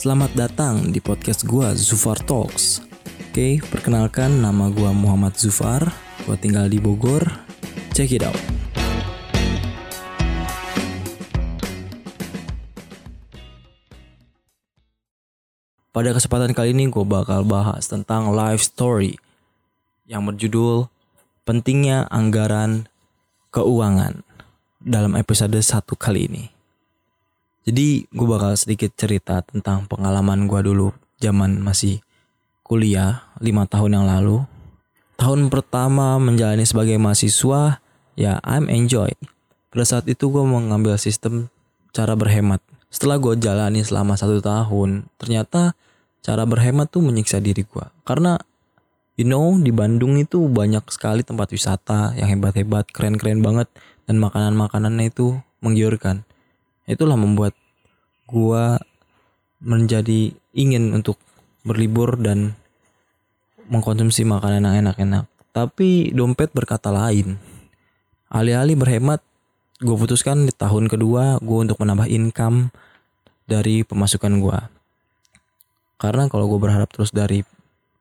Selamat datang di podcast gua Zufar Talks. Oke, perkenalkan nama gua Muhammad Zufar. Gua tinggal di Bogor. Check it out. Pada kesempatan kali ini gue bakal bahas tentang life story yang berjudul Pentingnya Anggaran Keuangan dalam episode satu kali ini. Jadi gue bakal sedikit cerita tentang pengalaman gue dulu zaman masih kuliah 5 tahun yang lalu. Tahun pertama menjalani sebagai mahasiswa ya I'm enjoy. Pada saat itu gue mengambil sistem cara berhemat setelah gue jalani selama satu tahun ternyata cara berhemat tuh menyiksa diri gue karena you know di Bandung itu banyak sekali tempat wisata yang hebat-hebat keren-keren banget dan makanan-makanannya itu menggiurkan itulah membuat gue menjadi ingin untuk berlibur dan mengkonsumsi makanan yang enak-enak tapi dompet berkata lain alih-alih berhemat gue putuskan di tahun kedua gue untuk menambah income dari pemasukan gue. Karena kalau gue berharap terus dari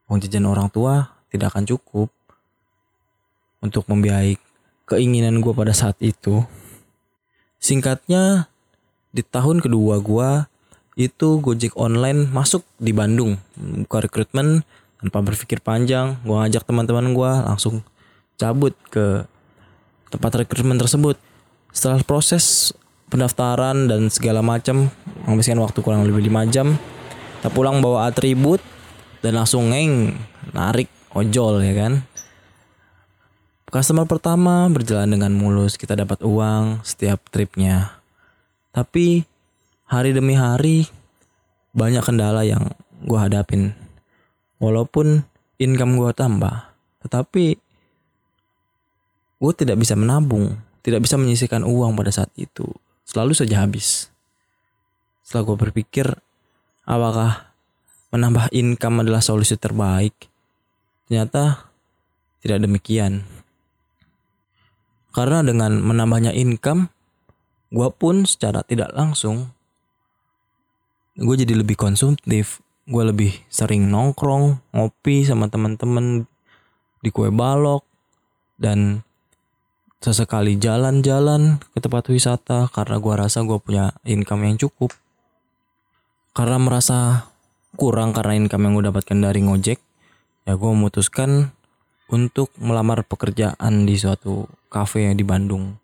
uang jajan orang tua tidak akan cukup untuk membiayai keinginan gue pada saat itu. Singkatnya di tahun kedua gue itu Gojek online masuk di Bandung. Buka rekrutmen tanpa berpikir panjang gue ngajak teman-teman gue langsung cabut ke tempat rekrutmen tersebut. Setelah proses pendaftaran dan segala macam menghabiskan waktu kurang lebih 5 jam kita pulang bawa atribut dan langsung ngeng narik ojol ya kan? Customer pertama berjalan dengan mulus kita dapat uang setiap tripnya tapi hari demi hari banyak kendala yang gue hadapin walaupun income gue tambah tetapi gue tidak bisa menabung tidak bisa menyisihkan uang pada saat itu. Selalu saja habis. Setelah gue berpikir, apakah menambah income adalah solusi terbaik? Ternyata tidak demikian. Karena dengan menambahnya income, gue pun secara tidak langsung, gue jadi lebih konsumtif. Gue lebih sering nongkrong, ngopi sama teman-teman di kue balok, dan sesekali jalan-jalan ke tempat wisata karena gua rasa gua punya income yang cukup. Karena merasa kurang karena income yang gue dapatkan dari ngojek, ya gue memutuskan untuk melamar pekerjaan di suatu kafe di Bandung.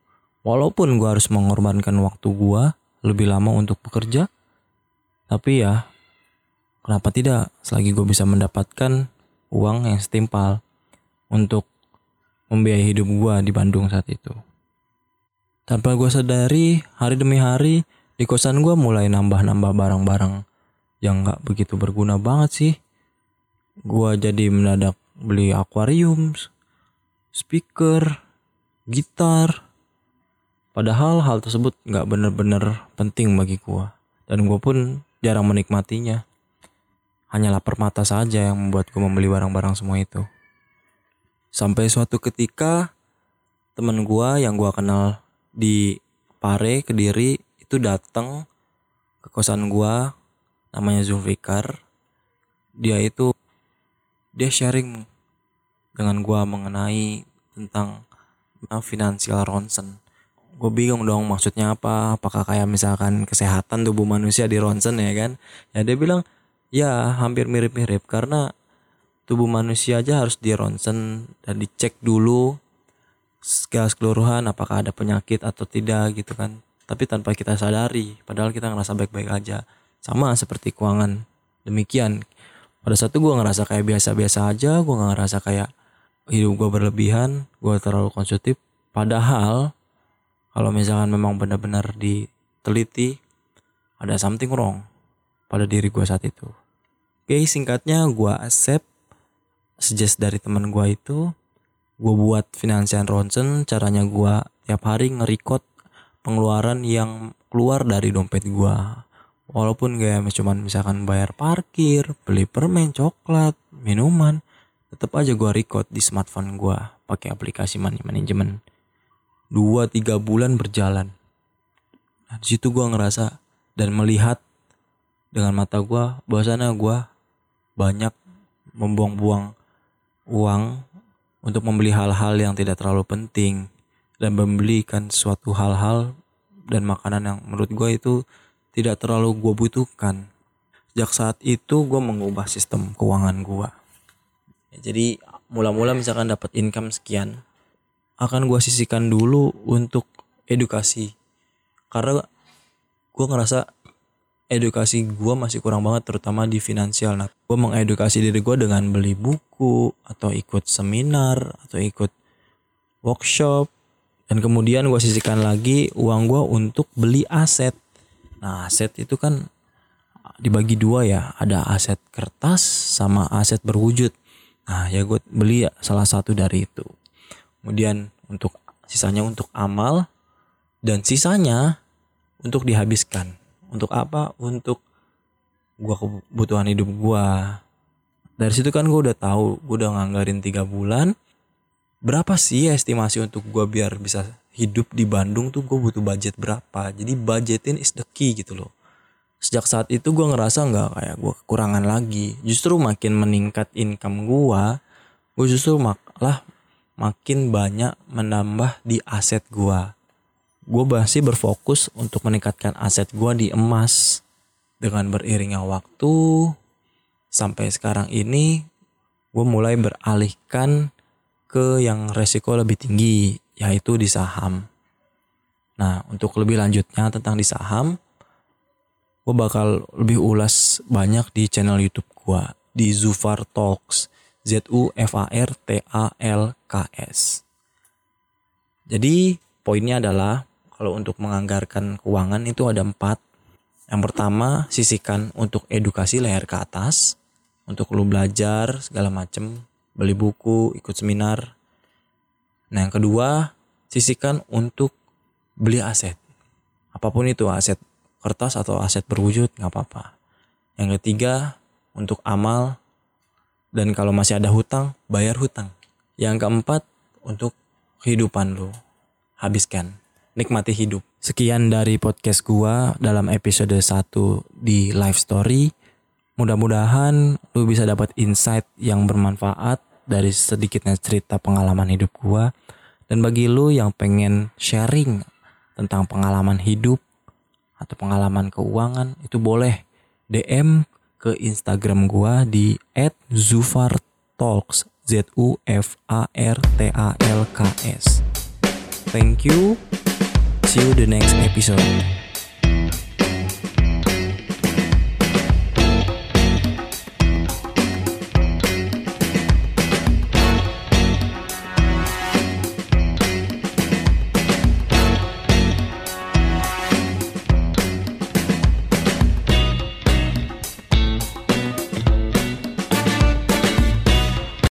Walaupun gue harus mengorbankan waktu gue lebih lama untuk bekerja, tapi ya kenapa tidak selagi gue bisa mendapatkan uang yang setimpal untuk membiayai hidup gue di Bandung saat itu. Tanpa gue sadari, hari demi hari, di kosan gue mulai nambah-nambah barang-barang yang gak begitu berguna banget sih. Gue jadi mendadak beli akuarium, speaker, gitar. Padahal hal tersebut gak bener-bener penting bagi gue. Dan gue pun jarang menikmatinya. Hanyalah permata saja yang membuat gue membeli barang-barang semua itu. Sampai suatu ketika teman gua yang gua kenal di Pare Kediri itu datang ke kosan gua namanya Zulfikar. Dia itu dia sharing dengan gua mengenai tentang finansial ronsen. Gue bingung dong maksudnya apa? Apakah kayak misalkan kesehatan tubuh manusia di ronsen ya kan? Ya dia bilang ya hampir mirip-mirip. Karena tubuh manusia aja harus di ronsen dan dicek dulu segala keseluruhan apakah ada penyakit atau tidak gitu kan. Tapi tanpa kita sadari padahal kita ngerasa baik-baik aja. Sama seperti keuangan. Demikian. Pada saat itu gue ngerasa kayak biasa-biasa aja. Gue gak ngerasa kayak hidup gue berlebihan gue terlalu konsumtif padahal kalau misalkan memang benar-benar diteliti ada something wrong pada diri gue saat itu. Oke singkatnya gue accept suggest dari teman gue itu gue buat finansial ronsen caranya gue tiap hari nge pengeluaran yang keluar dari dompet gue walaupun kayak cuman misalkan bayar parkir beli permen coklat minuman tetap aja gue record di smartphone gue pakai aplikasi money management dua tiga bulan berjalan nah, di situ gue ngerasa dan melihat dengan mata gue bahwasannya gue banyak membuang-buang uang untuk membeli hal-hal yang tidak terlalu penting dan membelikan suatu hal-hal dan makanan yang menurut gue itu tidak terlalu gue butuhkan. Sejak saat itu gue mengubah sistem keuangan gue. Jadi mula-mula misalkan dapat income sekian, akan gue sisihkan dulu untuk edukasi. Karena gue ngerasa edukasi gue masih kurang banget terutama di finansial. Nah, gue mengedukasi diri gue dengan beli buku atau ikut seminar atau ikut workshop dan kemudian gue sisihkan lagi uang gue untuk beli aset. Nah, aset itu kan dibagi dua ya, ada aset kertas sama aset berwujud. Nah, ya gue beli salah satu dari itu. Kemudian untuk sisanya untuk amal dan sisanya untuk dihabiskan. Untuk apa? Untuk gua kebutuhan hidup gua. Dari situ kan gua udah tahu gua udah nganggarin tiga bulan. Berapa sih estimasi untuk gua biar bisa hidup di Bandung tuh gue butuh budget berapa? Jadi budgetin is the key gitu loh. Sejak saat itu gue ngerasa nggak kayak gue kekurangan lagi. Justru makin meningkat income gue gue justru malah makin banyak menambah di aset gue gue masih berfokus untuk meningkatkan aset gue di emas. Dengan beriringnya waktu sampai sekarang ini gue mulai beralihkan ke yang resiko lebih tinggi yaitu di saham. Nah untuk lebih lanjutnya tentang di saham gue bakal lebih ulas banyak di channel YouTube gue di Zufar Talks Z U F A R T A L K S. Jadi poinnya adalah kalau untuk menganggarkan keuangan itu ada empat. Yang pertama, sisihkan untuk edukasi layar ke atas. Untuk lu belajar segala macem. Beli buku, ikut seminar. Nah yang kedua, sisihkan untuk beli aset. Apa pun itu aset kertas atau aset berwujud nggak apa-apa. Yang ketiga, untuk amal. Dan kalau masih ada hutang, bayar hutang. Yang keempat, untuk kehidupan lu. Habiskan nikmati hidup. Sekian dari podcast gua dalam episode 1 di Life Story. Mudah-mudahan lu bisa dapat insight yang bermanfaat dari sedikitnya cerita pengalaman hidup gua. Dan bagi lu yang pengen sharing tentang pengalaman hidup atau pengalaman keuangan itu boleh DM ke Instagram gua di @zufartalks Z U F A R T A L K S. Thank you. See you the next episode.